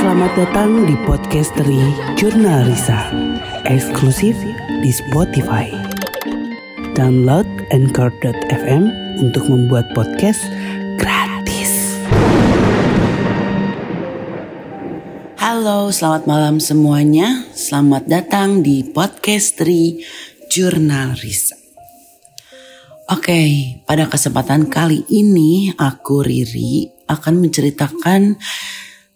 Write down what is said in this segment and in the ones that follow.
Selamat datang di Podcastery Jurnal Risa Eksklusif di Spotify. Download Anchor.fm untuk membuat podcast gratis. Halo, selamat malam semuanya. Selamat datang di Podcastery Jurnal Risa. Oke, pada kesempatan kali ini aku Riri akan menceritakan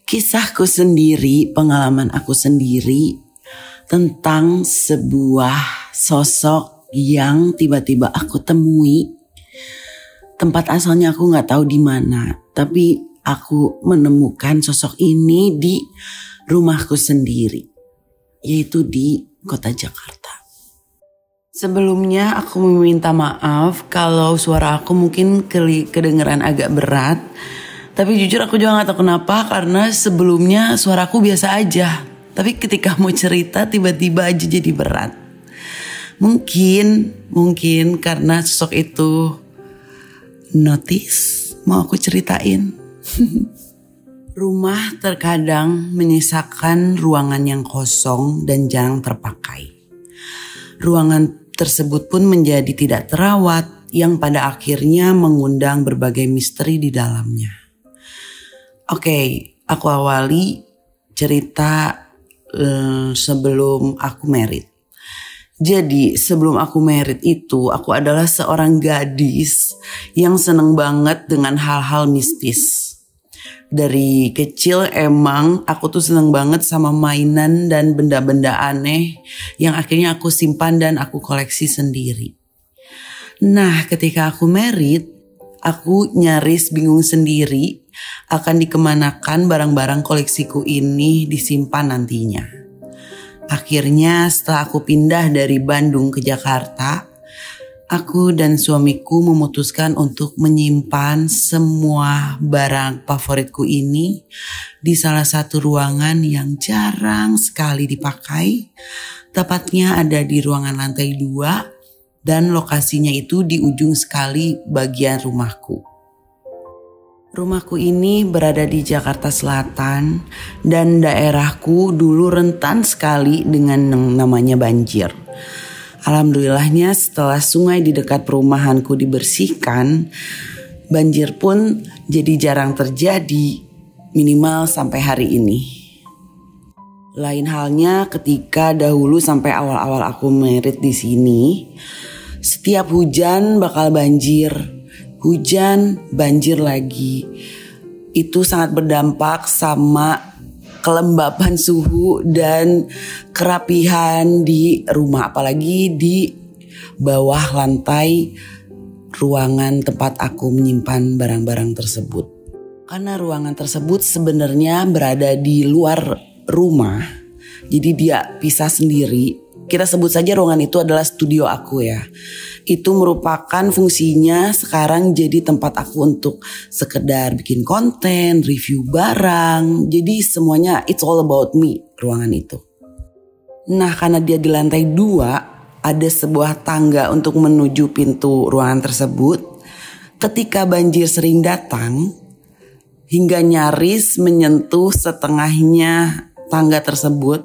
kisahku sendiri, pengalaman aku sendiri tentang sebuah sosok yang tiba-tiba aku temui. Tempat asalnya aku nggak tahu di mana, tapi aku menemukan sosok ini di rumahku sendiri, yaitu di kota Jakarta. Sebelumnya aku meminta maaf kalau suara aku mungkin kedengeran agak berat. Tapi jujur aku juga gak tahu kenapa karena sebelumnya suaraku biasa aja. Tapi ketika mau cerita tiba-tiba aja jadi berat. Mungkin, mungkin karena sosok itu notice mau aku ceritain. Rumah terkadang menyisakan ruangan yang kosong dan jarang terpakai. Ruangan tersebut pun menjadi tidak terawat yang pada akhirnya mengundang berbagai misteri di dalamnya. Oke, okay, aku awali cerita uh, sebelum aku merit. Jadi sebelum aku merit itu aku adalah seorang gadis yang seneng banget dengan hal-hal mistis dari kecil emang aku tuh seneng banget sama mainan dan benda-benda aneh yang akhirnya aku simpan dan aku koleksi sendiri. Nah ketika aku merit, aku nyaris bingung sendiri akan dikemanakan barang-barang koleksiku ini disimpan nantinya. Akhirnya setelah aku pindah dari Bandung ke Jakarta, Aku dan suamiku memutuskan untuk menyimpan semua barang favoritku ini di salah satu ruangan yang jarang sekali dipakai. Tepatnya ada di ruangan lantai dua dan lokasinya itu di ujung sekali bagian rumahku. Rumahku ini berada di Jakarta Selatan dan daerahku dulu rentan sekali dengan namanya banjir. Alhamdulillahnya setelah sungai di dekat perumahanku dibersihkan, banjir pun jadi jarang terjadi minimal sampai hari ini. Lain halnya ketika dahulu sampai awal-awal aku merit di sini, setiap hujan bakal banjir, hujan banjir lagi. Itu sangat berdampak sama kelembapan suhu dan kerapihan di rumah apalagi di bawah lantai ruangan tempat aku menyimpan barang-barang tersebut. Karena ruangan tersebut sebenarnya berada di luar rumah. Jadi dia pisah sendiri. Kita sebut saja ruangan itu adalah studio aku ya itu merupakan fungsinya sekarang jadi tempat aku untuk sekedar bikin konten, review barang. Jadi semuanya it's all about me ruangan itu. Nah karena dia di lantai dua ada sebuah tangga untuk menuju pintu ruangan tersebut. Ketika banjir sering datang hingga nyaris menyentuh setengahnya tangga tersebut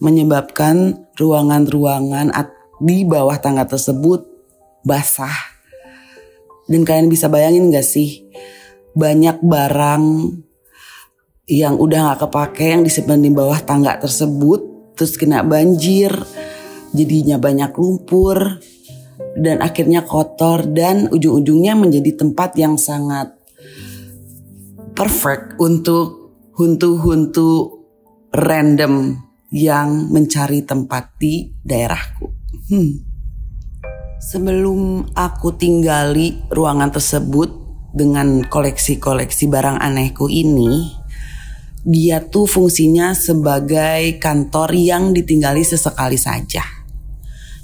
menyebabkan ruangan-ruangan di bawah tangga tersebut basah. Dan kalian bisa bayangin gak sih banyak barang yang udah gak kepake yang disimpan di bawah tangga tersebut terus kena banjir jadinya banyak lumpur dan akhirnya kotor dan ujung-ujungnya menjadi tempat yang sangat perfect untuk huntu-huntu random yang mencari tempat di daerahku. Hmm. Sebelum aku tinggali ruangan tersebut dengan koleksi-koleksi barang anehku ini, dia tuh fungsinya sebagai kantor yang ditinggali sesekali saja.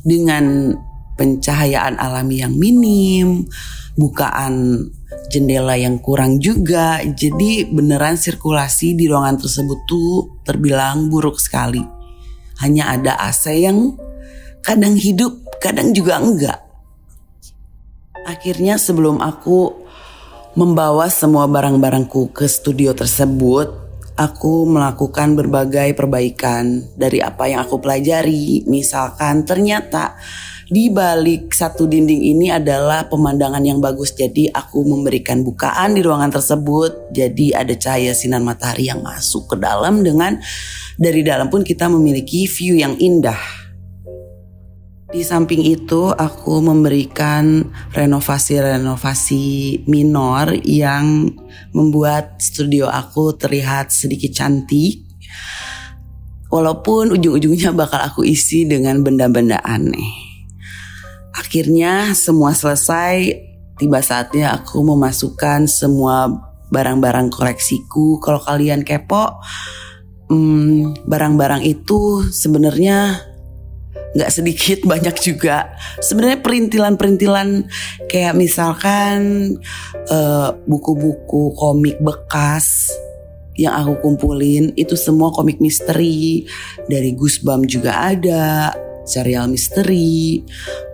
Dengan pencahayaan alami yang minim, bukaan jendela yang kurang juga. Jadi beneran sirkulasi di ruangan tersebut tuh terbilang buruk sekali. Hanya ada AC yang kadang hidup, kadang juga enggak. Akhirnya sebelum aku membawa semua barang-barangku ke studio tersebut, aku melakukan berbagai perbaikan dari apa yang aku pelajari. Misalkan ternyata di balik satu dinding ini adalah pemandangan yang bagus. Jadi aku memberikan bukaan di ruangan tersebut. Jadi ada cahaya sinar matahari yang masuk ke dalam dengan dari dalam pun kita memiliki view yang indah. Di samping itu aku memberikan renovasi-renovasi minor yang membuat studio aku terlihat sedikit cantik. Walaupun ujung-ujungnya bakal aku isi dengan benda-benda aneh. Akhirnya semua selesai, tiba saatnya aku memasukkan semua barang-barang koleksiku. Kalau kalian kepo, hmm, barang-barang itu sebenarnya nggak sedikit banyak juga. Sebenarnya perintilan-perintilan kayak misalkan eh, buku-buku komik bekas yang aku kumpulin itu semua komik misteri. Dari Goosebumps juga ada serial misteri,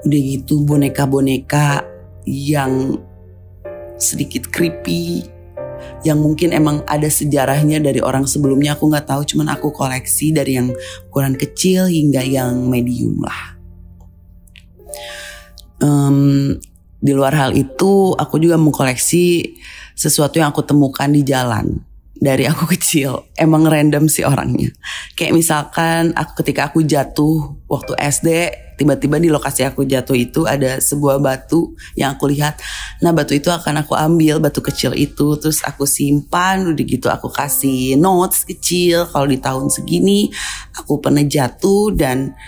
udah gitu boneka-boneka yang sedikit creepy, yang mungkin emang ada sejarahnya dari orang sebelumnya aku nggak tahu, cuman aku koleksi dari yang ukuran kecil hingga yang medium lah. Um, di luar hal itu, aku juga mengkoleksi sesuatu yang aku temukan di jalan dari aku kecil emang random sih orangnya. Kayak misalkan aku ketika aku jatuh waktu SD tiba-tiba di lokasi aku jatuh itu ada sebuah batu yang aku lihat. Nah batu itu akan aku ambil batu kecil itu terus aku simpan udah gitu aku kasih notes kecil kalau di tahun segini aku pernah jatuh dan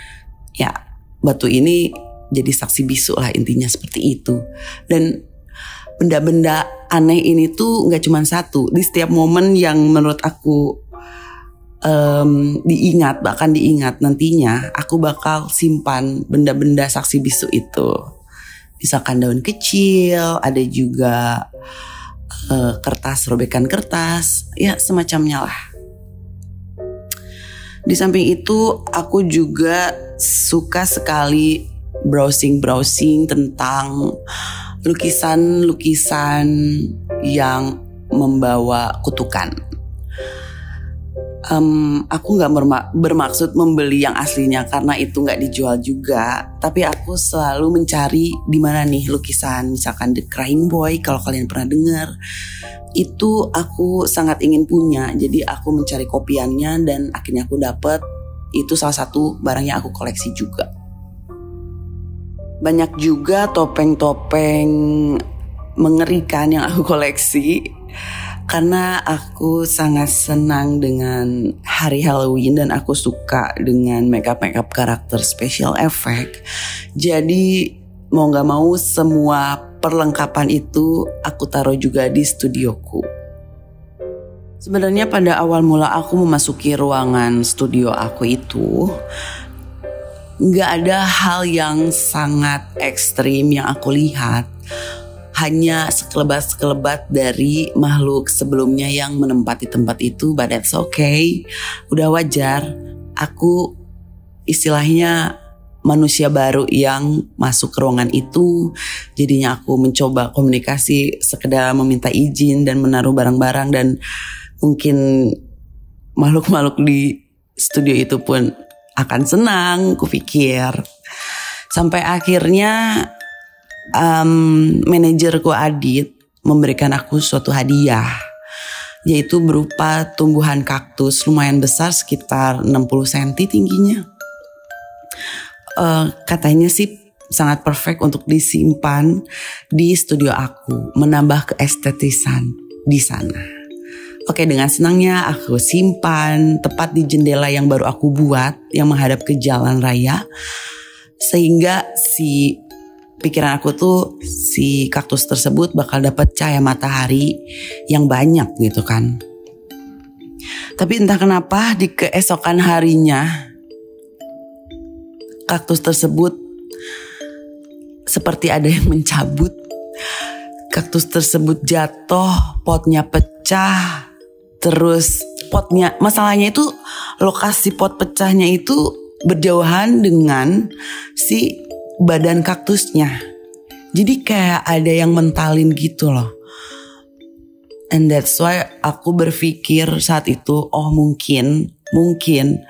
ya batu ini jadi saksi bisu lah intinya seperti itu. Dan benda-benda aneh ini tuh nggak cuma satu. Di setiap momen yang menurut aku um, diingat bahkan diingat nantinya aku bakal simpan benda-benda saksi bisu itu. Misalkan daun kecil ada juga uh, kertas robekan kertas ya semacamnya lah. Di samping itu aku juga suka sekali browsing browsing tentang lukisan-lukisan yang membawa kutukan. Um, aku nggak bermaksud membeli yang aslinya karena itu nggak dijual juga, tapi aku selalu mencari di mana nih lukisan, misalkan The Crying Boy kalau kalian pernah dengar, itu aku sangat ingin punya, jadi aku mencari kopiannya dan akhirnya aku dapet. Itu salah satu barang yang aku koleksi juga banyak juga topeng-topeng mengerikan yang aku koleksi karena aku sangat senang dengan hari Halloween dan aku suka dengan makeup makeup karakter special effect. Jadi mau nggak mau semua perlengkapan itu aku taruh juga di studioku. Sebenarnya pada awal mula aku memasuki ruangan studio aku itu, nggak ada hal yang sangat ekstrim yang aku lihat. Hanya sekelebat-sekelebat dari makhluk sebelumnya yang menempati tempat itu, but that's okay. Udah wajar. Aku istilahnya manusia baru yang masuk ke ruangan itu. Jadinya aku mencoba komunikasi sekedar meminta izin dan menaruh barang-barang dan mungkin makhluk-makhluk di studio itu pun akan senang, kupikir. Sampai akhirnya um, manajerku Adit memberikan aku suatu hadiah yaitu berupa tumbuhan kaktus lumayan besar sekitar 60 cm tingginya. Uh, katanya sih sangat perfect untuk disimpan di studio aku, menambah keestetisan di sana. Oke dengan senangnya aku simpan tepat di jendela yang baru aku buat yang menghadap ke jalan raya sehingga si pikiran aku tuh si kaktus tersebut bakal dapat cahaya matahari yang banyak gitu kan. Tapi entah kenapa di keesokan harinya kaktus tersebut seperti ada yang mencabut. Kaktus tersebut jatuh, potnya pecah, Terus potnya, masalahnya itu lokasi pot pecahnya itu berjauhan dengan si badan kaktusnya. Jadi kayak ada yang mentalin gitu loh. And that's why aku berpikir saat itu, oh mungkin, mungkin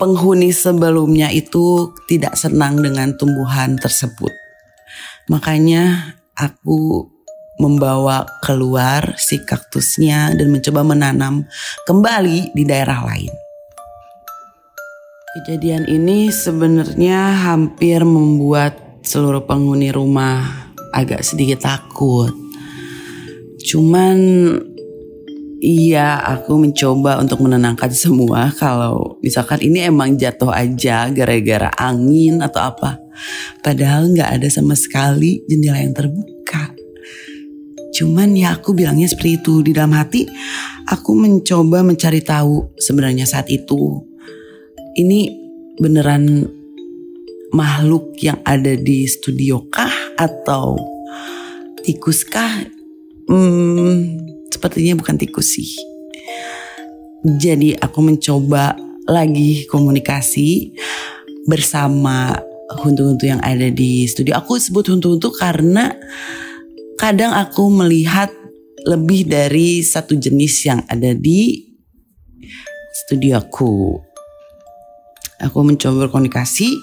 penghuni sebelumnya itu tidak senang dengan tumbuhan tersebut. Makanya aku membawa keluar si kaktusnya dan mencoba menanam kembali di daerah lain. Kejadian ini sebenarnya hampir membuat seluruh penghuni rumah agak sedikit takut. Cuman iya aku mencoba untuk menenangkan semua kalau misalkan ini emang jatuh aja gara-gara angin atau apa. Padahal nggak ada sama sekali jendela yang terbuka. Cuman ya aku bilangnya seperti itu di dalam hati aku mencoba mencari tahu sebenarnya saat itu ini beneran makhluk yang ada di studio kah atau tikus kah? Hmm, sepertinya bukan tikus sih. Jadi aku mencoba lagi komunikasi bersama huntu-huntu yang ada di studio. Aku sebut huntu-huntu karena kadang aku melihat lebih dari satu jenis yang ada di studio aku. Aku mencoba berkomunikasi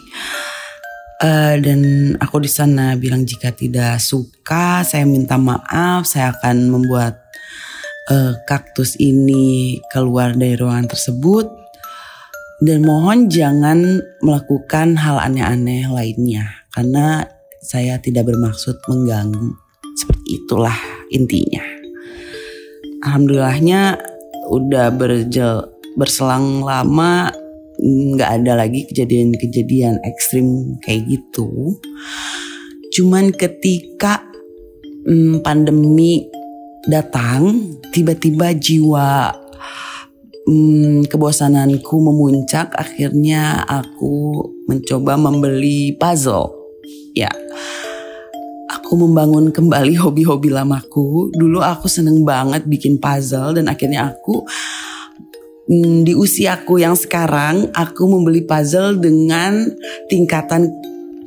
uh, dan aku di sana bilang jika tidak suka saya minta maaf saya akan membuat uh, kaktus ini keluar dari ruangan tersebut. Dan mohon jangan melakukan hal aneh-aneh lainnya karena saya tidak bermaksud mengganggu seperti itulah intinya alhamdulillahnya udah berjel berselang lama nggak ada lagi kejadian-kejadian ekstrim kayak gitu. Cuman ketika hmm, pandemi datang, tiba-tiba jiwa hmm, kebosananku memuncak. Akhirnya aku mencoba membeli puzzle. Ya, aku membangun kembali hobi-hobi lamaku. Dulu aku seneng banget bikin puzzle dan akhirnya aku Hmm, di usiaku yang sekarang aku membeli puzzle dengan tingkatan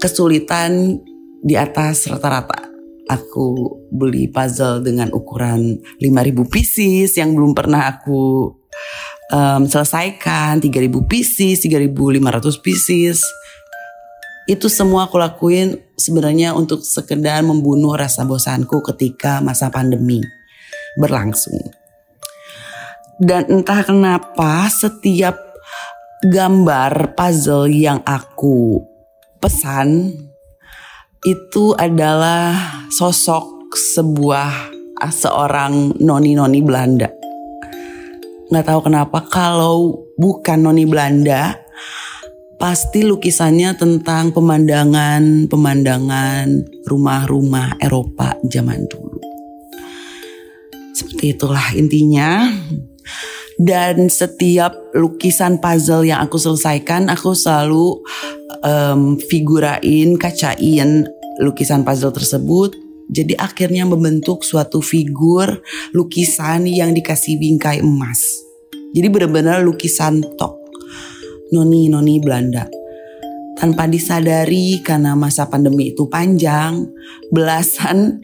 kesulitan di atas rata-rata. Aku beli puzzle dengan ukuran 5000 pieces yang belum pernah aku um, selesaikan, 3000 pieces, 3500 pieces. Itu semua aku lakuin sebenarnya untuk sekedar membunuh rasa bosanku ketika masa pandemi berlangsung. Dan entah kenapa setiap gambar puzzle yang aku pesan itu adalah sosok sebuah seorang noni-noni Belanda. Nggak tahu kenapa kalau bukan noni Belanda, pasti lukisannya tentang pemandangan pemandangan rumah-rumah Eropa zaman dulu. Seperti itulah intinya. Dan setiap lukisan puzzle yang aku selesaikan, aku selalu um, figurain, kacain lukisan puzzle tersebut. Jadi akhirnya membentuk suatu figur lukisan yang dikasih bingkai emas. Jadi benar-benar lukisan tok noni-noni Belanda. Tanpa disadari karena masa pandemi itu panjang, belasan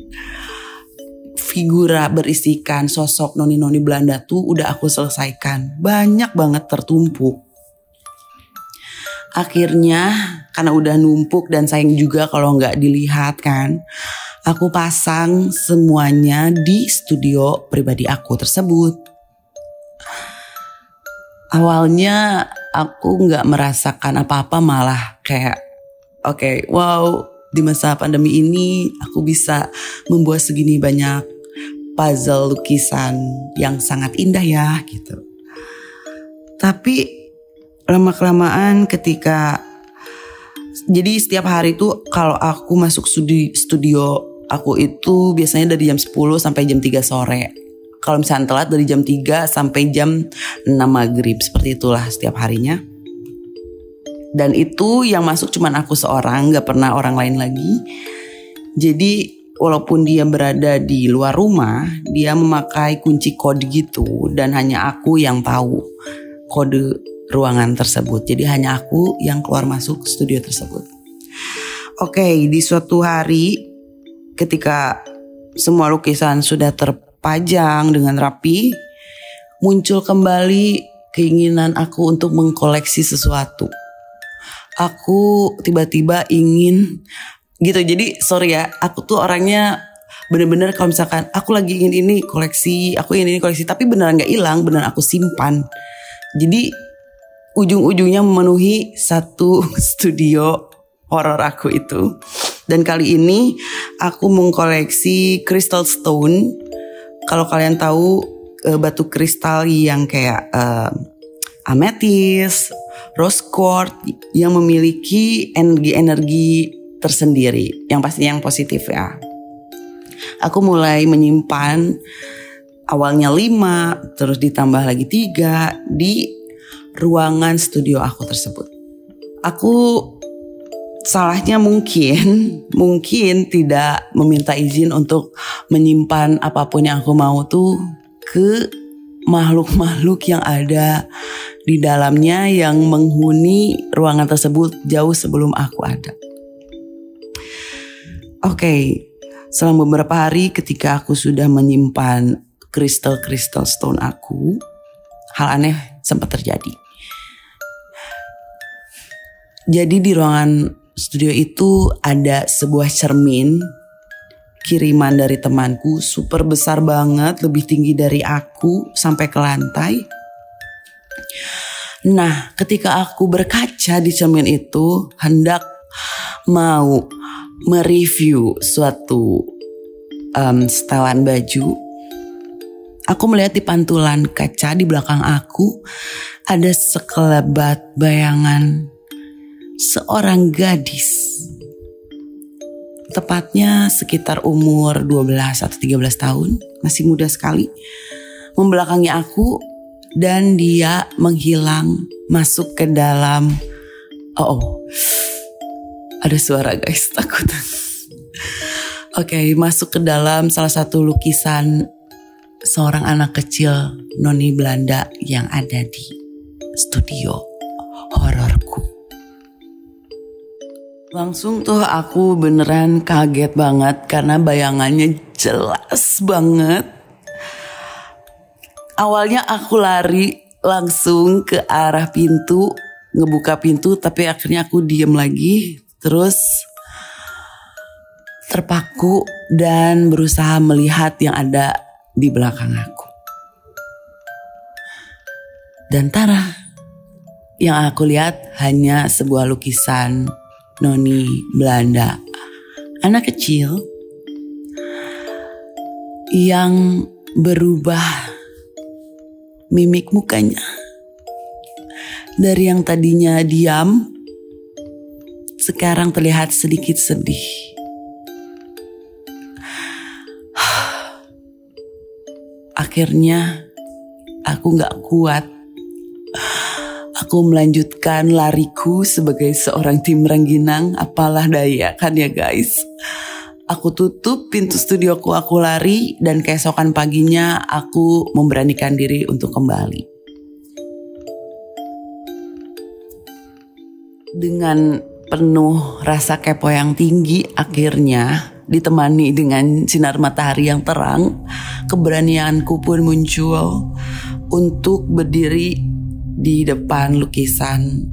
figura berisikan sosok noni-noni Belanda tuh udah aku selesaikan. Banyak banget tertumpuk. Akhirnya karena udah numpuk dan sayang juga kalau nggak dilihat kan. Aku pasang semuanya di studio pribadi aku tersebut. Awalnya aku nggak merasakan apa-apa malah kayak oke okay, wow di masa pandemi ini aku bisa membuat segini banyak puzzle lukisan yang sangat indah ya gitu. Tapi lama-kelamaan ketika jadi setiap hari itu kalau aku masuk studi, studio aku itu biasanya dari jam 10 sampai jam 3 sore. Kalau misalnya telat dari jam 3 sampai jam 6 maghrib seperti itulah setiap harinya. Dan itu yang masuk cuman aku seorang, gak pernah orang lain lagi. Jadi walaupun dia berada di luar rumah, dia memakai kunci kode gitu dan hanya aku yang tahu kode ruangan tersebut. Jadi hanya aku yang keluar masuk studio tersebut. Oke, di suatu hari ketika semua lukisan sudah ter terpajang dengan rapi, muncul kembali keinginan aku untuk mengkoleksi sesuatu. Aku tiba-tiba ingin gitu. Jadi sorry ya, aku tuh orangnya bener-bener kalau misalkan aku lagi ingin ini koleksi, aku ingin ini koleksi, tapi beneran nggak hilang, beneran aku simpan. Jadi ujung-ujungnya memenuhi satu studio horor aku itu. Dan kali ini aku mengkoleksi crystal stone. Kalau kalian tahu uh, batu kristal yang kayak uh, ametis, rose quartz yang memiliki energi-energi tersendiri, yang pasti yang positif ya. Aku mulai menyimpan awalnya lima, terus ditambah lagi tiga di ruangan studio aku tersebut. Aku salahnya mungkin mungkin tidak meminta izin untuk menyimpan apa pun yang aku mau tuh ke makhluk-makhluk yang ada di dalamnya yang menghuni ruangan tersebut jauh sebelum aku ada. Oke, okay, selama beberapa hari ketika aku sudah menyimpan kristal-kristal stone aku, hal aneh sempat terjadi. Jadi di ruangan studio itu ada sebuah cermin kiriman dari temanku super besar banget lebih tinggi dari aku sampai ke lantai. Nah, ketika aku berkaca di cermin itu hendak mau mereview suatu um, setelan baju, aku melihat di pantulan kaca di belakang aku ada sekelebat bayangan seorang gadis. Tepatnya sekitar umur 12 atau 13 tahun, masih muda sekali. Membelakangi aku dan dia menghilang masuk ke dalam oh, oh. ada suara guys takut oke okay, masuk ke dalam salah satu lukisan seorang anak kecil noni Belanda yang ada di studio hororku Langsung tuh aku beneran kaget banget karena bayangannya jelas banget. Awalnya aku lari langsung ke arah pintu, ngebuka pintu tapi akhirnya aku diem lagi. Terus terpaku dan berusaha melihat yang ada di belakang aku. Dan Tara, yang aku lihat hanya sebuah lukisan noni Belanda. Anak kecil yang berubah mimik mukanya. Dari yang tadinya diam, sekarang terlihat sedikit sedih. Akhirnya aku gak kuat Aku melanjutkan lariku sebagai seorang tim rengginang, apalah daya kan ya guys. Aku tutup pintu studioku, aku lari dan keesokan paginya aku memberanikan diri untuk kembali. Dengan penuh rasa kepo yang tinggi, akhirnya ditemani dengan sinar matahari yang terang, keberanianku pun muncul untuk berdiri di depan lukisan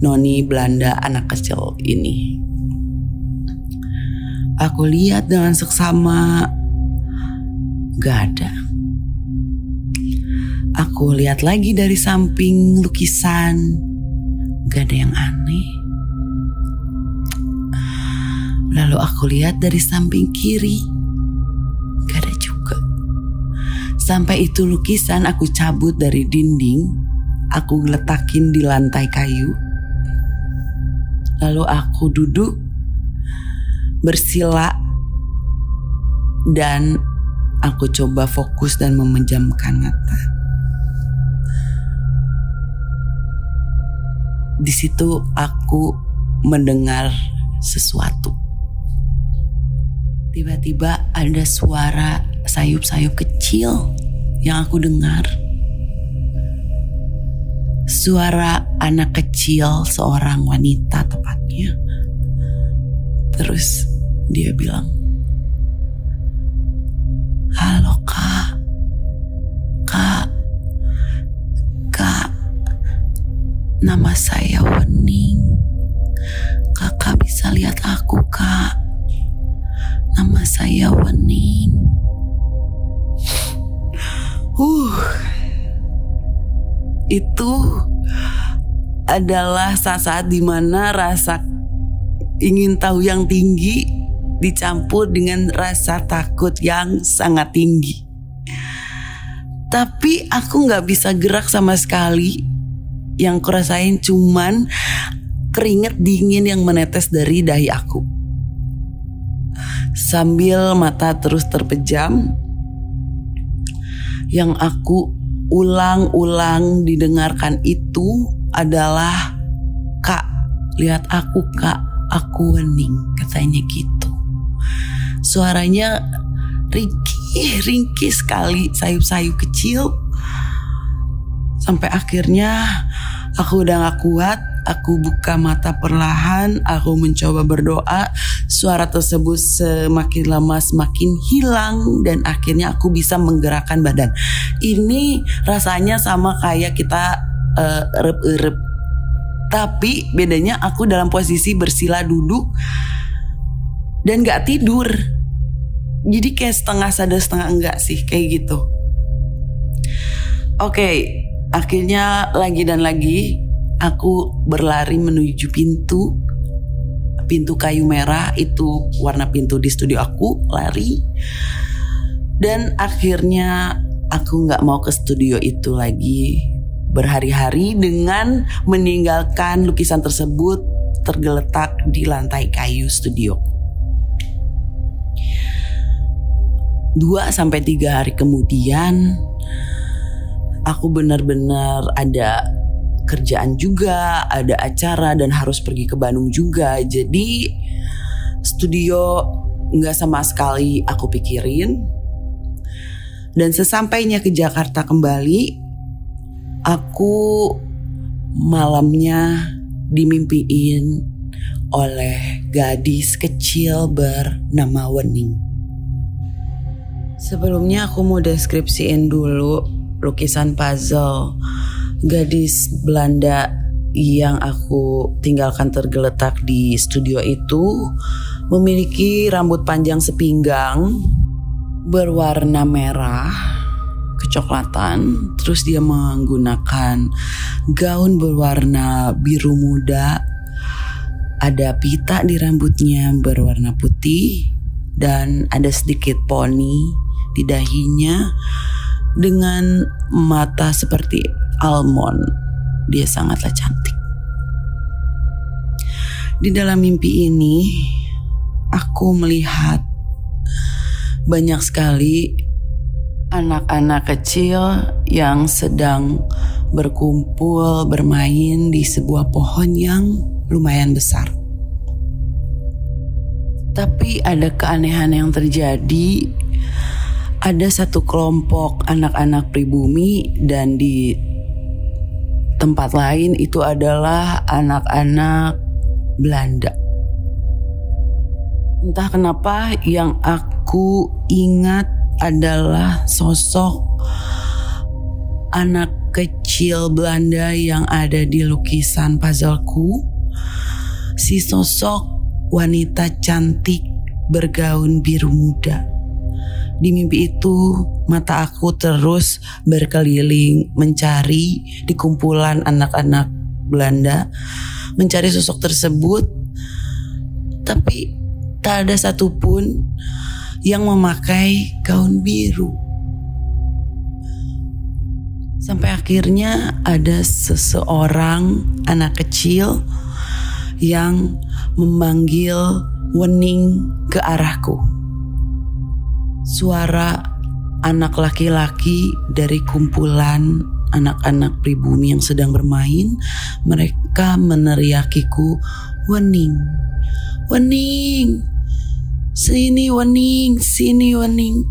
noni Belanda anak kecil ini. Aku lihat dengan seksama, gak ada. Aku lihat lagi dari samping lukisan, gak ada yang aneh. Lalu aku lihat dari samping kiri, gak ada juga. Sampai itu lukisan aku cabut dari dinding aku letakin di lantai kayu. Lalu aku duduk bersila dan aku coba fokus dan memejamkan mata. Di situ aku mendengar sesuatu. Tiba-tiba ada suara sayup-sayup kecil yang aku dengar suara anak kecil seorang wanita tepatnya. Terus dia bilang, Halo kak, kak, kak, nama saya Wening. Kakak bisa lihat aku kak, nama saya Wening. Uh, itu adalah saat-saat di mana rasa ingin tahu yang tinggi dicampur dengan rasa takut yang sangat tinggi. Tapi aku nggak bisa gerak sama sekali yang kurasain cuman keringet dingin yang menetes dari dahi aku. Sambil mata terus terpejam, yang aku ulang-ulang didengarkan itu adalah Kak, lihat aku kak, aku wening, katanya gitu. Suaranya ringkih, ringkih sekali, sayup-sayup kecil. Sampai akhirnya Aku udah gak kuat, aku buka mata perlahan, aku mencoba berdoa. Suara tersebut semakin lama semakin hilang dan akhirnya aku bisa menggerakkan badan. Ini rasanya sama kayak kita uh, erep-erep. Tapi bedanya aku dalam posisi bersila duduk dan gak tidur. Jadi kayak setengah sadar setengah enggak sih kayak gitu. Oke, okay, Akhirnya lagi dan lagi aku berlari menuju pintu pintu kayu merah itu warna pintu di studio aku lari dan akhirnya aku nggak mau ke studio itu lagi berhari-hari dengan meninggalkan lukisan tersebut tergeletak di lantai kayu studio. Dua sampai tiga hari kemudian aku benar-benar ada kerjaan juga, ada acara dan harus pergi ke Bandung juga. Jadi studio nggak sama sekali aku pikirin. Dan sesampainya ke Jakarta kembali, aku malamnya dimimpiin oleh gadis kecil bernama Wening. Sebelumnya aku mau deskripsiin dulu lukisan puzzle gadis Belanda yang aku tinggalkan tergeletak di studio itu memiliki rambut panjang sepinggang berwarna merah kecoklatan. Terus dia menggunakan gaun berwarna biru muda. Ada pita di rambutnya berwarna putih dan ada sedikit poni di dahinya dengan mata seperti almond. Dia sangatlah cantik. Di dalam mimpi ini, aku melihat banyak sekali anak-anak kecil yang sedang berkumpul bermain di sebuah pohon yang lumayan besar. Tapi ada keanehan yang terjadi ada satu kelompok anak-anak pribumi dan di tempat lain itu adalah anak-anak Belanda. Entah kenapa yang aku ingat adalah sosok anak kecil Belanda yang ada di lukisan puzzleku. Si sosok wanita cantik bergaun biru muda di mimpi itu, mata aku terus berkeliling mencari di kumpulan anak-anak Belanda, mencari sosok tersebut, tapi tak ada satupun yang memakai gaun biru. Sampai akhirnya ada seseorang anak kecil yang memanggil Wening ke arahku suara anak laki-laki dari kumpulan anak-anak pribumi yang sedang bermain, mereka meneriakiku, "Wening, Wening, sini Wening, sini Wening."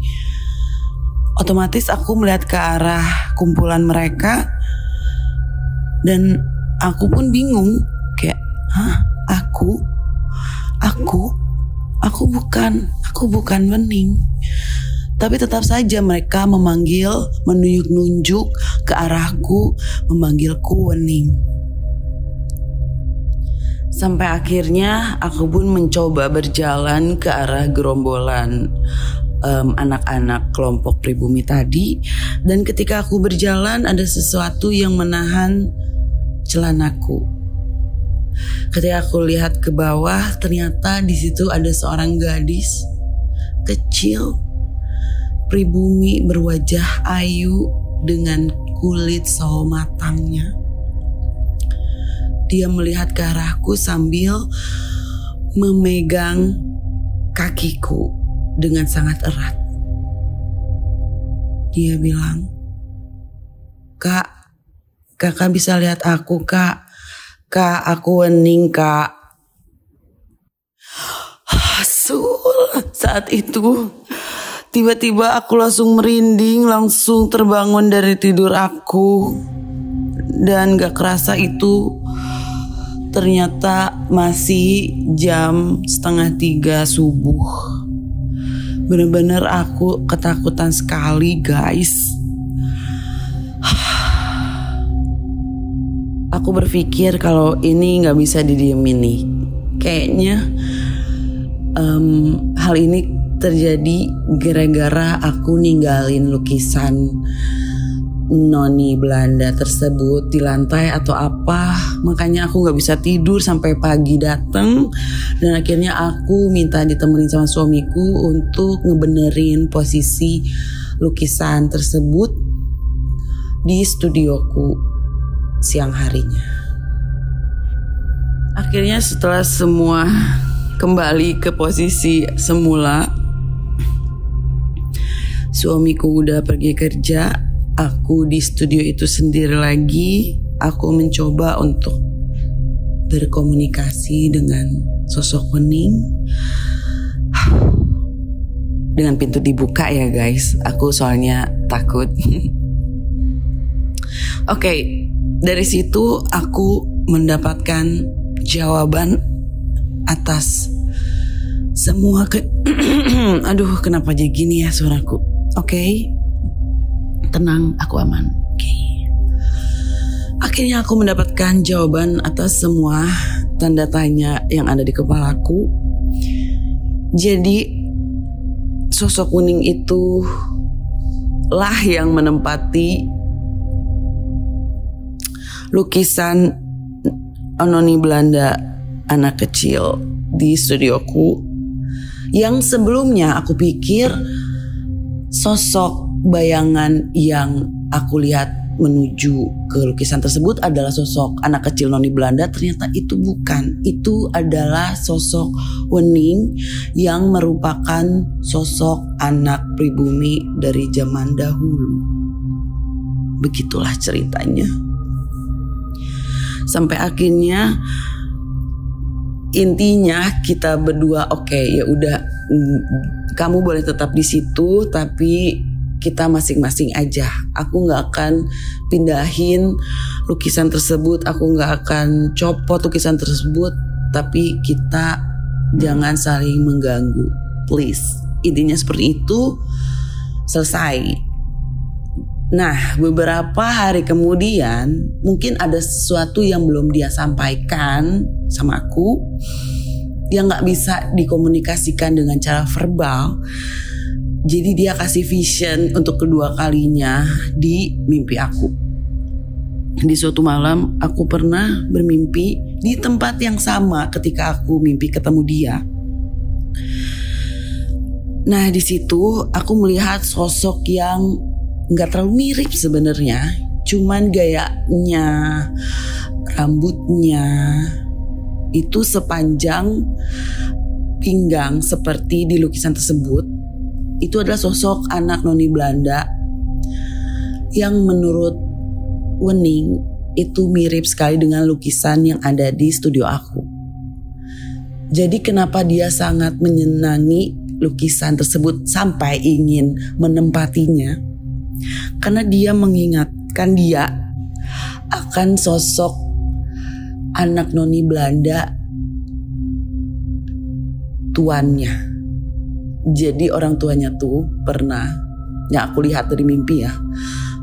Otomatis aku melihat ke arah kumpulan mereka dan aku pun bingung kayak, "Hah, aku? Aku? Aku bukan, aku bukan Wening." Tapi tetap saja mereka memanggil, menunjuk-nunjuk ke arahku, memanggilku Wening. Sampai akhirnya aku pun mencoba berjalan ke arah gerombolan um, anak-anak kelompok pribumi tadi dan ketika aku berjalan ada sesuatu yang menahan celanaku. Ketika aku lihat ke bawah ternyata di situ ada seorang gadis kecil pribumi berwajah ayu dengan kulit sawo matangnya. Dia melihat ke arahku sambil memegang kakiku dengan sangat erat. Dia bilang, Kak, kakak bisa lihat aku kak. Kak, aku wening kak. Sul, saat itu tiba-tiba aku langsung merinding, langsung terbangun dari tidur aku. Dan gak kerasa itu ternyata masih jam setengah tiga subuh. Bener-bener aku ketakutan sekali guys. Aku berpikir kalau ini nggak bisa didiemin nih. Kayaknya um, hal ini terjadi gara-gara aku ninggalin lukisan noni Belanda tersebut di lantai atau apa. Makanya aku nggak bisa tidur sampai pagi datang dan akhirnya aku minta ditemenin sama suamiku untuk ngebenerin posisi lukisan tersebut di studioku siang harinya. Akhirnya setelah semua kembali ke posisi semula suamiku udah pergi kerja aku di studio itu sendiri lagi, aku mencoba untuk berkomunikasi dengan sosok Wening. Dengan pintu dibuka ya guys, aku soalnya takut. Oke, okay, dari situ aku mendapatkan jawaban atas semua ke aduh kenapa jadi gini ya suaraku oke okay? tenang, aku aman. Oke. Okay. Akhirnya aku mendapatkan jawaban atas semua tanda tanya yang ada di kepalaku. Jadi sosok kuning itu lah yang menempati lukisan Anoni Belanda anak kecil di studioku yang sebelumnya aku pikir sosok bayangan yang aku lihat menuju ke lukisan tersebut adalah sosok anak kecil noni Belanda. Ternyata itu bukan. Itu adalah sosok Wening yang merupakan sosok anak pribumi dari zaman dahulu. Begitulah ceritanya. Sampai akhirnya intinya kita berdua oke okay, ya udah mm, kamu boleh tetap di situ tapi kita masing-masing aja. Aku nggak akan pindahin lukisan tersebut, aku nggak akan copot lukisan tersebut, tapi kita jangan saling mengganggu, please. Intinya seperti itu. Selesai. Nah, beberapa hari kemudian mungkin ada sesuatu yang belum dia sampaikan sama aku yang nggak bisa dikomunikasikan dengan cara verbal jadi dia kasih vision untuk kedua kalinya di mimpi aku. Di suatu malam aku pernah bermimpi di tempat yang sama ketika aku mimpi ketemu dia. Nah di situ aku melihat sosok yang nggak terlalu mirip sebenarnya, cuman gayanya, rambutnya itu sepanjang pinggang seperti di lukisan tersebut itu adalah sosok anak noni Belanda yang menurut Wening itu mirip sekali dengan lukisan yang ada di studio aku. Jadi kenapa dia sangat menyenangi lukisan tersebut sampai ingin menempatinya? Karena dia mengingatkan dia akan sosok anak noni Belanda tuannya jadi orang tuanya tuh pernah, yang aku lihat dari mimpi ya,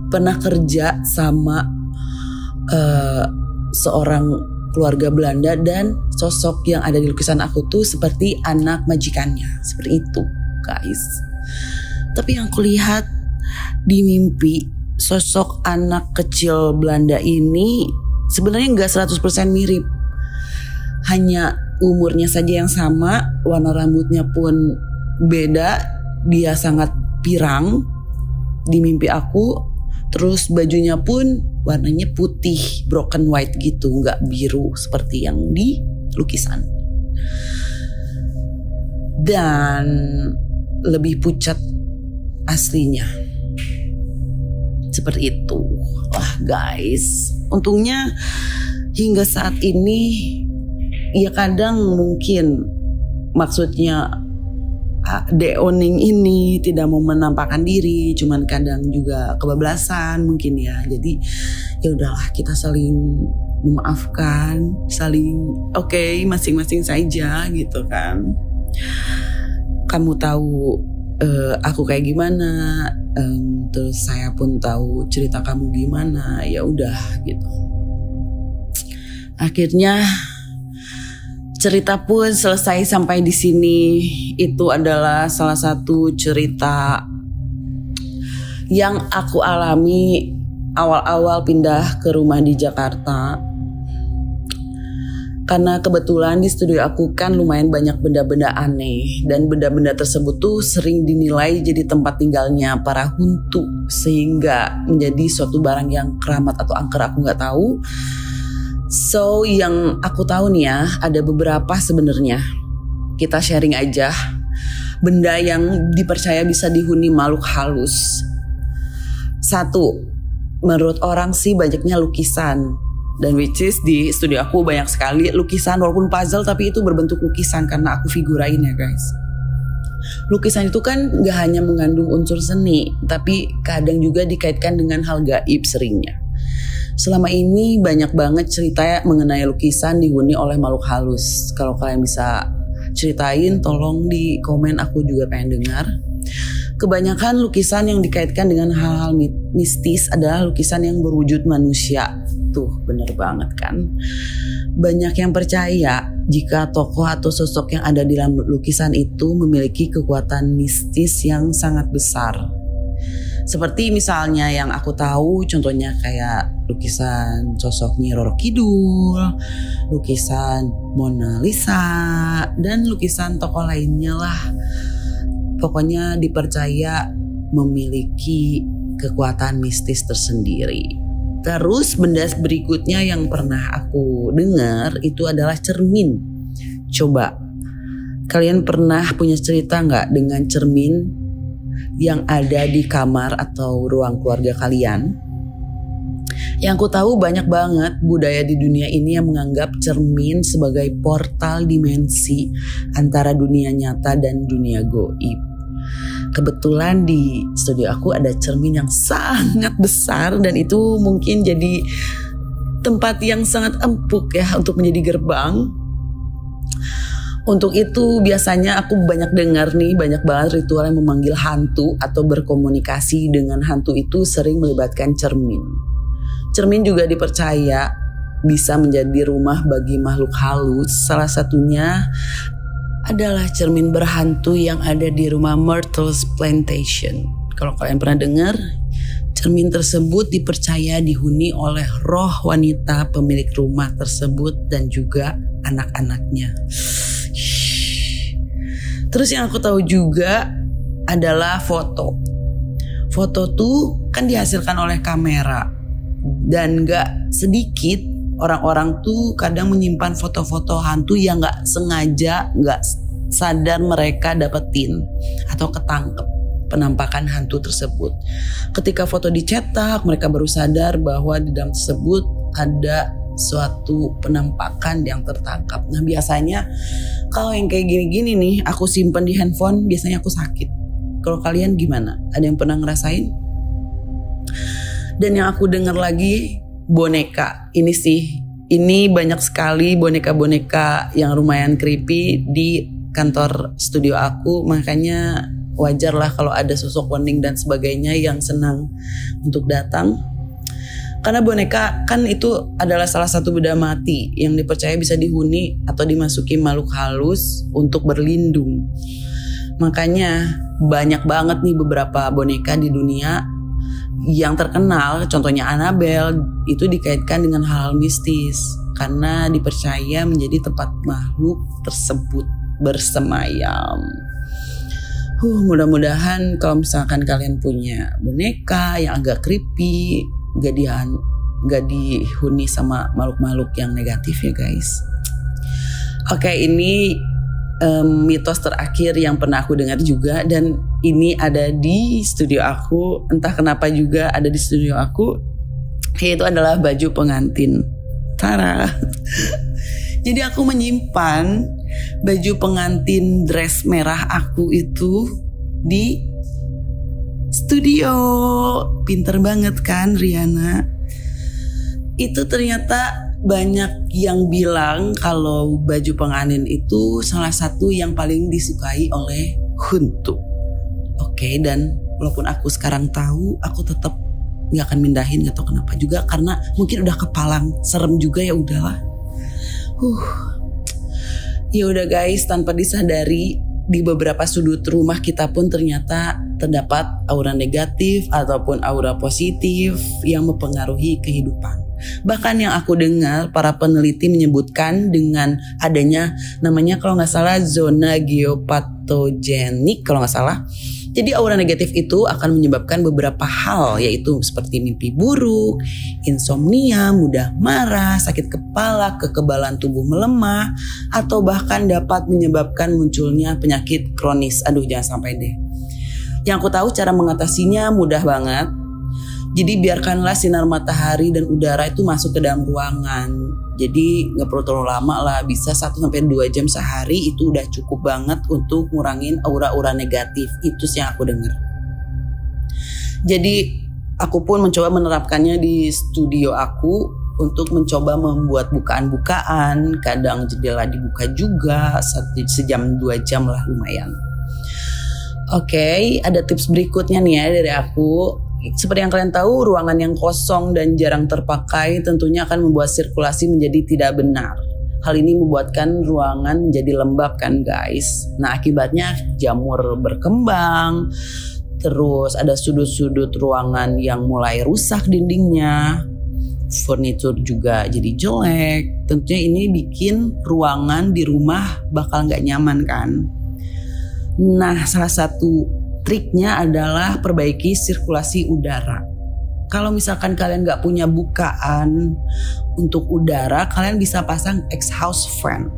pernah kerja sama uh, seorang keluarga Belanda dan sosok yang ada di lukisan aku tuh seperti anak majikannya, seperti itu, guys. Tapi yang kulihat di mimpi sosok anak kecil Belanda ini sebenarnya nggak 100% mirip. Hanya umurnya saja yang sama, warna rambutnya pun beda, dia sangat pirang di mimpi aku. Terus bajunya pun warnanya putih, broken white gitu, nggak biru seperti yang di lukisan. Dan lebih pucat aslinya. Seperti itu. Wah guys, untungnya hingga saat ini ya kadang mungkin maksudnya deoning ini tidak mau menampakkan diri cuman kadang juga kebablasan mungkin ya. Jadi ya udahlah kita saling memaafkan saling oke okay, masing-masing saja gitu kan. Kamu tahu uh, aku kayak gimana um, terus saya pun tahu cerita kamu gimana ya udah gitu akhirnya cerita pun selesai sampai di sini. Itu adalah salah satu cerita yang aku alami awal-awal pindah ke rumah di Jakarta. Karena kebetulan di studio aku kan lumayan banyak benda-benda aneh. Dan benda-benda tersebut tuh sering dinilai jadi tempat tinggalnya para huntu. Sehingga menjadi suatu barang yang keramat atau angker aku nggak tahu. So yang aku tahu nih ya ada beberapa sebenarnya. Kita sharing aja. Benda yang dipercaya bisa dihuni makhluk halus. Satu, menurut orang sih banyaknya lukisan dan which is di studio aku banyak sekali lukisan walaupun puzzle tapi itu berbentuk lukisan karena aku figurain ya guys. Lukisan itu kan gak hanya mengandung unsur seni tapi kadang juga dikaitkan dengan hal gaib seringnya. Selama ini banyak banget cerita mengenai lukisan dihuni oleh makhluk halus. Kalau kalian bisa ceritain tolong di komen aku juga pengen dengar. Kebanyakan lukisan yang dikaitkan dengan hal-hal mistis adalah lukisan yang berwujud manusia. Tuh bener banget kan. Banyak yang percaya jika tokoh atau sosok yang ada di dalam lukisan itu memiliki kekuatan mistis yang sangat besar seperti misalnya yang aku tahu contohnya kayak lukisan sosok Nyi Roro Kidul, lukisan Mona Lisa, dan lukisan tokoh lainnya lah. Pokoknya dipercaya memiliki kekuatan mistis tersendiri. Terus benda berikutnya yang pernah aku dengar itu adalah cermin. Coba kalian pernah punya cerita nggak dengan cermin yang ada di kamar atau ruang keluarga kalian. Yang ku tahu banyak banget budaya di dunia ini yang menganggap cermin sebagai portal dimensi antara dunia nyata dan dunia goib. Kebetulan di studio aku ada cermin yang sangat besar dan itu mungkin jadi tempat yang sangat empuk ya untuk menjadi gerbang untuk itu biasanya aku banyak dengar nih banyak banget ritual yang memanggil hantu atau berkomunikasi dengan hantu itu sering melibatkan cermin. Cermin juga dipercaya bisa menjadi rumah bagi makhluk halus. Salah satunya adalah cermin berhantu yang ada di rumah Myrtle's Plantation. Kalau kalian pernah dengar, cermin tersebut dipercaya dihuni oleh roh wanita pemilik rumah tersebut dan juga anak-anaknya. Terus yang aku tahu juga adalah foto. Foto tuh kan dihasilkan oleh kamera dan gak sedikit orang-orang tuh kadang menyimpan foto-foto hantu yang gak sengaja gak sadar mereka dapetin atau ketangkep penampakan hantu tersebut. Ketika foto dicetak, mereka baru sadar bahwa di dalam tersebut ada suatu penampakan yang tertangkap. Nah biasanya kalau yang kayak gini-gini nih aku simpen di handphone biasanya aku sakit. Kalau kalian gimana? Ada yang pernah ngerasain? Dan yang aku dengar lagi boneka. Ini sih, ini banyak sekali boneka-boneka yang lumayan creepy di kantor studio aku. Makanya wajar lah kalau ada sosok wening dan sebagainya yang senang untuk datang Karena boneka kan itu adalah salah satu benda mati yang dipercaya bisa dihuni atau dimasuki makhluk halus untuk berlindung. Makanya banyak banget nih beberapa boneka di dunia yang terkenal, contohnya Annabelle itu dikaitkan dengan hal, -hal mistis karena dipercaya menjadi tempat makhluk tersebut bersemayam. Huh, mudah-mudahan kalau misalkan kalian punya boneka yang agak creepy, gak di gak dihuni sama makhluk-makhluk yang negatif ya guys. Oke ini um, mitos terakhir yang pernah aku dengar juga dan ini ada di studio aku entah kenapa juga ada di studio aku yaitu adalah baju pengantin Tara. Jadi aku menyimpan baju pengantin dress merah aku itu di studio. Pinter banget kan Riana? Itu ternyata banyak yang bilang kalau baju pengantin itu salah satu yang paling disukai oleh Huntu. Oke, dan walaupun aku sekarang tahu, aku tetap nggak akan mindahin atau kenapa juga karena mungkin udah kepalang serem juga ya udahlah. Huh. Ya udah guys, tanpa disadari di beberapa sudut rumah kita pun ternyata terdapat aura negatif ataupun aura positif yang mempengaruhi kehidupan. Bahkan yang aku dengar para peneliti menyebutkan dengan adanya namanya kalau nggak salah zona geopatogenik kalau nggak salah jadi aura negatif itu akan menyebabkan beberapa hal yaitu seperti mimpi buruk, insomnia, mudah marah, sakit kepala, kekebalan tubuh melemah, atau bahkan dapat menyebabkan munculnya penyakit kronis. Aduh jangan sampai deh. Yang aku tahu cara mengatasinya mudah banget jadi biarkanlah sinar matahari dan udara itu masuk ke dalam ruangan. Jadi nggak perlu terlalu lama lah, bisa 1 sampai 2 jam sehari itu udah cukup banget untuk ngurangin aura-aura negatif. Itu sih yang aku dengar. Jadi aku pun mencoba menerapkannya di studio aku untuk mencoba membuat bukaan-bukaan, kadang jendela dibuka juga sejam dua jam lah lumayan. Oke, okay, ada tips berikutnya nih ya dari aku seperti yang kalian tahu, ruangan yang kosong dan jarang terpakai tentunya akan membuat sirkulasi menjadi tidak benar. Hal ini membuatkan ruangan menjadi lembab kan guys. Nah akibatnya jamur berkembang, terus ada sudut-sudut ruangan yang mulai rusak dindingnya, furnitur juga jadi jelek. Tentunya ini bikin ruangan di rumah bakal nggak nyaman kan. Nah salah satu triknya adalah perbaiki sirkulasi udara. Kalau misalkan kalian nggak punya bukaan untuk udara, kalian bisa pasang exhaust fan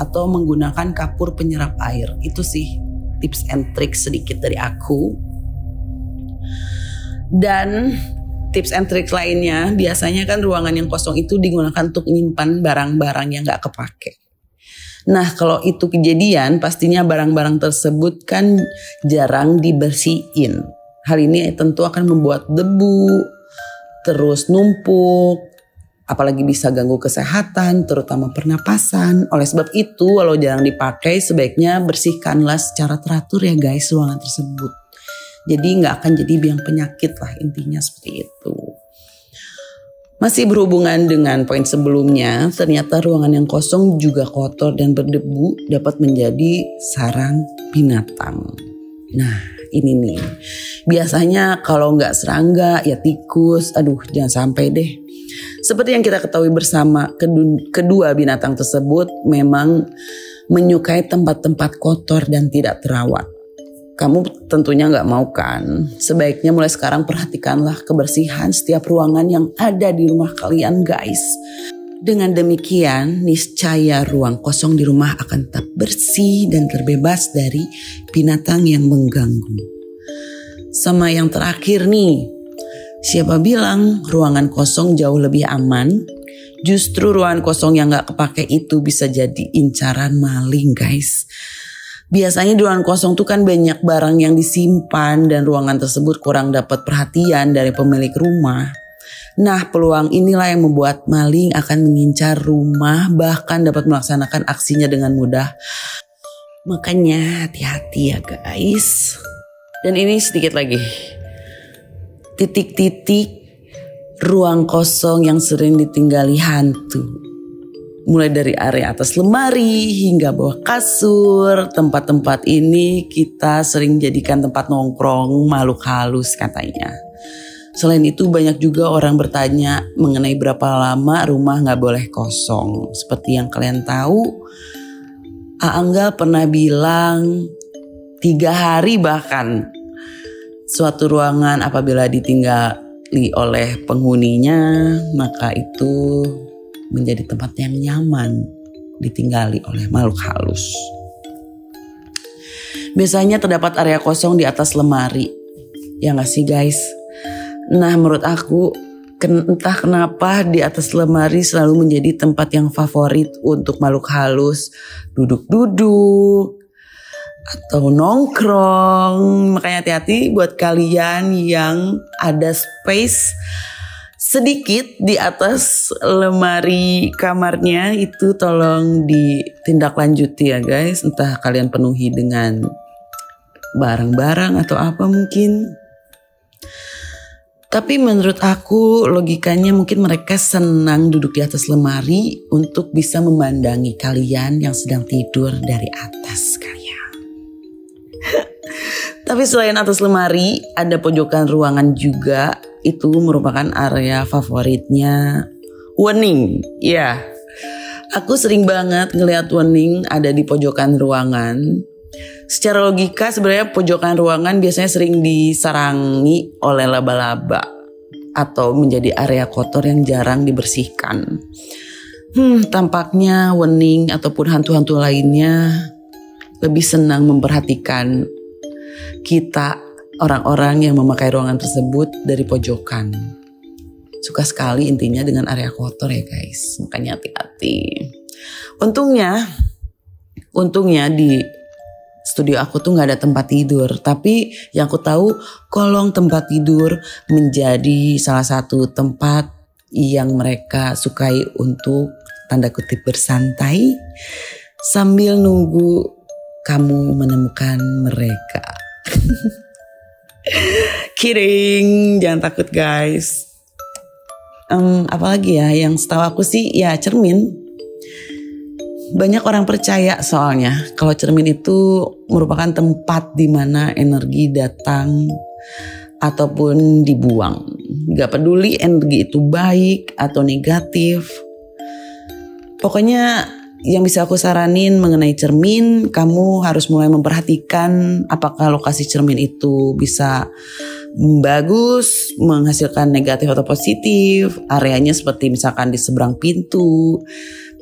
atau menggunakan kapur penyerap air. Itu sih tips and trick sedikit dari aku. Dan tips and trick lainnya, biasanya kan ruangan yang kosong itu digunakan untuk menyimpan barang-barang yang nggak kepake. Nah kalau itu kejadian pastinya barang-barang tersebut kan jarang dibersihin. Hal ini tentu akan membuat debu terus numpuk, apalagi bisa ganggu kesehatan, terutama pernapasan. Oleh sebab itu, walau jarang dipakai, sebaiknya bersihkanlah secara teratur ya guys ruangan tersebut. Jadi nggak akan jadi biang penyakit lah intinya seperti itu. Masih berhubungan dengan poin sebelumnya, ternyata ruangan yang kosong juga kotor dan berdebu dapat menjadi sarang binatang. Nah, ini nih. Biasanya kalau nggak serangga, ya tikus. Aduh, jangan sampai deh. Seperti yang kita ketahui bersama, kedua binatang tersebut memang menyukai tempat-tempat kotor dan tidak terawat kamu tentunya nggak mau kan? Sebaiknya mulai sekarang perhatikanlah kebersihan setiap ruangan yang ada di rumah kalian guys. Dengan demikian, niscaya ruang kosong di rumah akan tetap bersih dan terbebas dari binatang yang mengganggu. Sama yang terakhir nih, siapa bilang ruangan kosong jauh lebih aman? Justru ruangan kosong yang gak kepake itu bisa jadi incaran maling guys. Biasanya di ruangan kosong tuh kan banyak barang yang disimpan dan ruangan tersebut kurang dapat perhatian dari pemilik rumah. Nah, peluang inilah yang membuat maling akan mengincar rumah bahkan dapat melaksanakan aksinya dengan mudah. Makanya hati-hati ya guys. Dan ini sedikit lagi. Titik-titik ruang kosong yang sering ditinggali hantu. Mulai dari area atas lemari hingga bawah kasur, tempat-tempat ini kita sering jadikan tempat nongkrong makhluk halus katanya. Selain itu banyak juga orang bertanya mengenai berapa lama rumah nggak boleh kosong. Seperti yang kalian tahu, Aangga pernah bilang tiga hari bahkan suatu ruangan apabila ditinggali oleh penghuninya maka itu menjadi tempat yang nyaman ditinggali oleh makhluk halus. Biasanya terdapat area kosong di atas lemari. Ya gak sih guys? Nah menurut aku entah kenapa di atas lemari selalu menjadi tempat yang favorit untuk makhluk halus. Duduk-duduk, atau nongkrong. Makanya hati-hati buat kalian yang ada space sedikit di atas lemari kamarnya itu tolong ditindaklanjuti ya guys. Entah kalian penuhi dengan barang-barang atau apa mungkin. Tapi menurut aku logikanya mungkin mereka senang duduk di atas lemari untuk bisa memandangi kalian yang sedang tidur dari atas kalian. Tapi selain atas lemari ada pojokan ruangan juga itu merupakan area favoritnya Wening. Ya, aku sering banget ngelihat Wening ada di pojokan ruangan. Secara logika sebenarnya pojokan ruangan biasanya sering disarangi oleh laba-laba atau menjadi area kotor yang jarang dibersihkan. Hmm, tampaknya Wening ataupun hantu-hantu lainnya lebih senang memperhatikan kita orang-orang yang memakai ruangan tersebut dari pojokan. Suka sekali intinya dengan area kotor ya guys, makanya hati-hati. Untungnya, untungnya di studio aku tuh nggak ada tempat tidur, tapi yang aku tahu kolong tempat tidur menjadi salah satu tempat yang mereka sukai untuk tanda kutip bersantai sambil nunggu kamu menemukan mereka. Kidding, jangan takut guys. Um, apalagi ya yang setahu aku sih ya cermin. Banyak orang percaya soalnya kalau cermin itu merupakan tempat di mana energi datang ataupun dibuang. Gak peduli energi itu baik atau negatif. Pokoknya yang bisa aku saranin mengenai cermin, kamu harus mulai memperhatikan apakah lokasi cermin itu bisa bagus, menghasilkan negatif atau positif, areanya seperti misalkan di seberang pintu.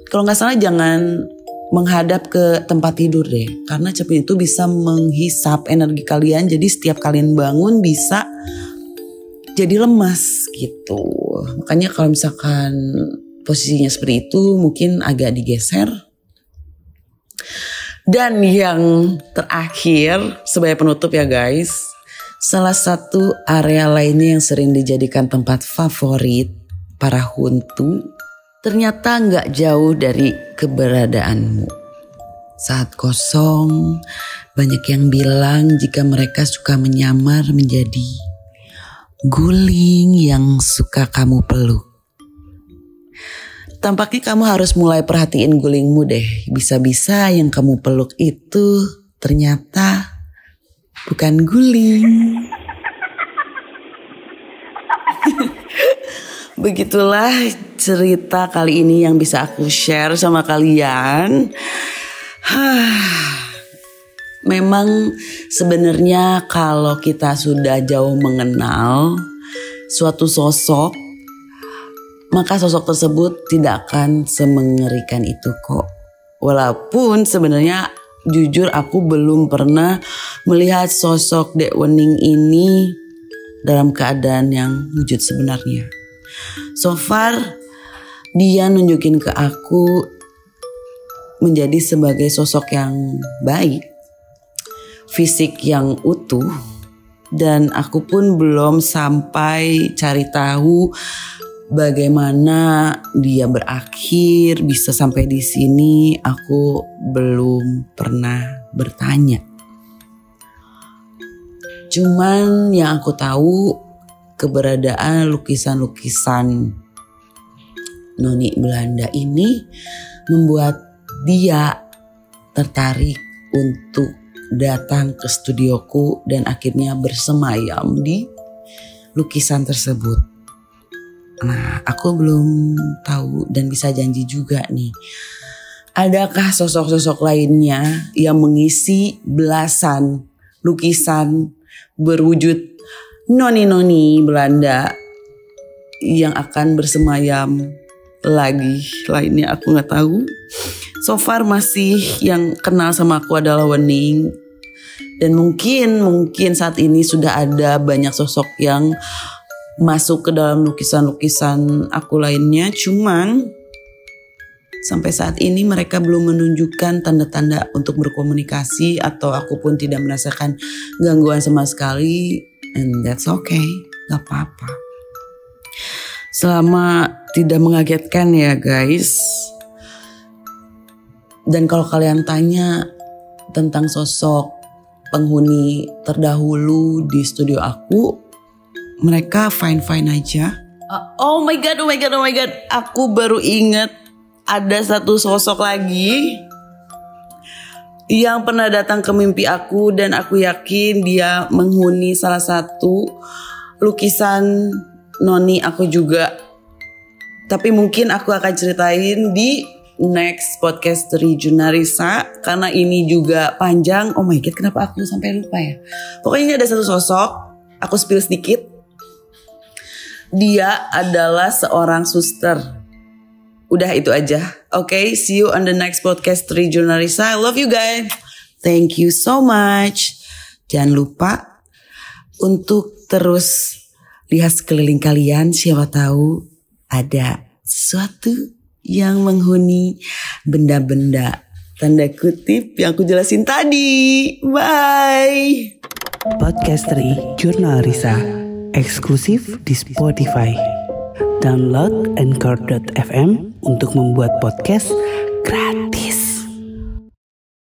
Kalau nggak salah jangan menghadap ke tempat tidur deh, karena cermin itu bisa menghisap energi kalian, jadi setiap kalian bangun bisa jadi lemas gitu. Makanya kalau misalkan posisinya seperti itu mungkin agak digeser. Dan yang terakhir sebagai penutup ya guys, salah satu area lainnya yang sering dijadikan tempat favorit para huntu ternyata nggak jauh dari keberadaanmu. Saat kosong, banyak yang bilang jika mereka suka menyamar menjadi guling yang suka kamu peluk. Tampaknya kamu harus mulai perhatiin gulingmu deh. Bisa-bisa yang kamu peluk itu ternyata bukan guling. Begitulah cerita kali ini yang bisa aku share sama kalian. Memang sebenarnya kalau kita sudah jauh mengenal suatu sosok maka sosok tersebut tidak akan semengerikan itu kok. Walaupun sebenarnya jujur aku belum pernah melihat sosok Dek Wening ini dalam keadaan yang wujud sebenarnya. So far dia nunjukin ke aku menjadi sebagai sosok yang baik, fisik yang utuh, dan aku pun belum sampai cari tahu bagaimana dia berakhir bisa sampai di sini aku belum pernah bertanya. Cuman yang aku tahu keberadaan lukisan-lukisan noni Belanda ini membuat dia tertarik untuk datang ke studioku dan akhirnya bersemayam di lukisan tersebut. Nah, aku belum tahu dan bisa janji juga nih. Adakah sosok-sosok lainnya yang mengisi belasan lukisan berwujud noni-noni Belanda yang akan bersemayam lagi lainnya aku nggak tahu. So far masih yang kenal sama aku adalah Wening dan mungkin mungkin saat ini sudah ada banyak sosok yang masuk ke dalam lukisan-lukisan aku lainnya. Cuman sampai saat ini mereka belum menunjukkan tanda-tanda untuk berkomunikasi atau aku pun tidak merasakan gangguan sama sekali. And that's okay. Gak apa-apa. Selama tidak mengagetkan ya guys. Dan kalau kalian tanya tentang sosok penghuni terdahulu di studio aku, mereka fine-fine aja. Uh, oh my god, oh my god, oh my god. Aku baru inget ada satu sosok lagi yang pernah datang ke mimpi aku dan aku yakin dia menghuni salah satu lukisan noni aku juga. Tapi mungkin aku akan ceritain di next podcast dari Junarisa karena ini juga panjang. Oh my god, kenapa aku sampai lupa ya? Pokoknya ini ada satu sosok, aku spill sedikit. Dia adalah seorang suster. Udah itu aja. Oke, okay, see you on the next podcast dari Junarisa. I love you guys. Thank you so much. Jangan lupa untuk terus lihat sekeliling kalian siapa tahu ada sesuatu yang menghuni benda-benda tanda kutip yang aku jelasin tadi. Bye. Podcast Jurnal Risa eksklusif di Spotify. Download Anchor.fm untuk membuat podcast